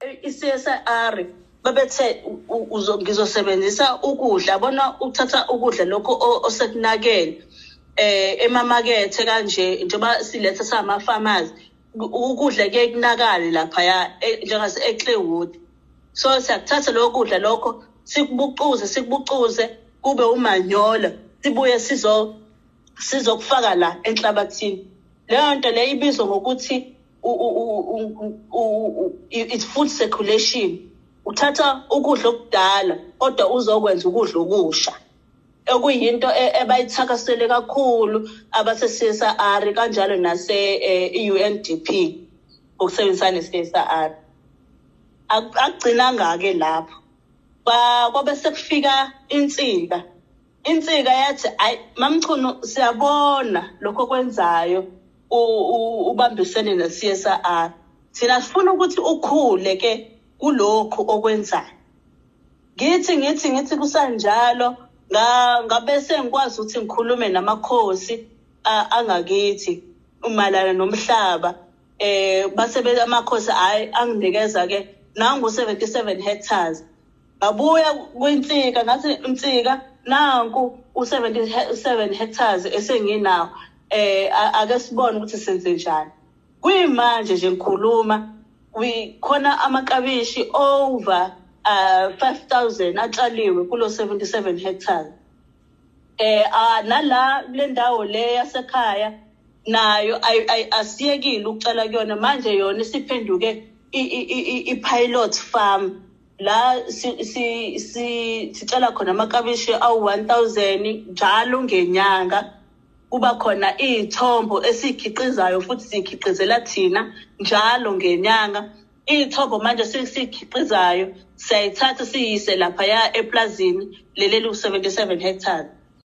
i-CSIR babethe ngizosebenzisa ukudla bona uthatha ukudla lokho osekunakele eh emamakethe kanje njengoba siletha sama-farmers u- ukudla kuye kunakale laphaya e- njengase eClaywood so siyakuthatha lokho kudla lokho sikubucuze sikubucuze kube umanyolo sibuye sizo sizokufaka la enhlabathini. Leyo nto leyo ibizwa ngokuthi it's food circulation. Uthatha ukudla okudala kodwa uzokwenza ukudla okusha. Okuyinto e- ebayithakasele kakhulu abase-CSIR kanjalo nase-UNDP ukusebenzisana ne-CSIR Ak- akugcinanga-ke lapho. Kwa- kwabe sekufika insika. Insika yathi ayi mamchuno siyabona lokho kwenzayo ubambisene ne-CSIR thina sifuna ukuthi ukhule ke kulokhu okwenzayo. Ngithi ngithi ngithi kusanjalo. Nga- ngabe sengikwazi ukuthi ngikhulume namakhosi angakithi umalana nomhlaba eh base be- amakhosi hayi anginikeza ke nangu 77 hectares. Ngabuya kwinsika ngathi insika nanku u77 hectares esenginawo. Eh ake sibone ukuthi senze njani. Kuyimanje nje ngikhuluma we- khona amakabishi over uh 5000 atshaliwe kulo 77 hectares. Eh ah, nala le ndawo le yasekhaya nayo ay- ay- asiyekile ukutshala kuyona. Manje yona i- i-pilot farm. La si- si- si- sitshala khona amakabishi awu-1000 njalo ngenyanga. Kuba khona iy'thombo esiy'khiqizayo futhi siy'khiqizela thina njalo ngenyanga. Iy'thombo manje siy'khiqizayo siyayithatha siyise laphaya eplazini leli liku-77 hectares.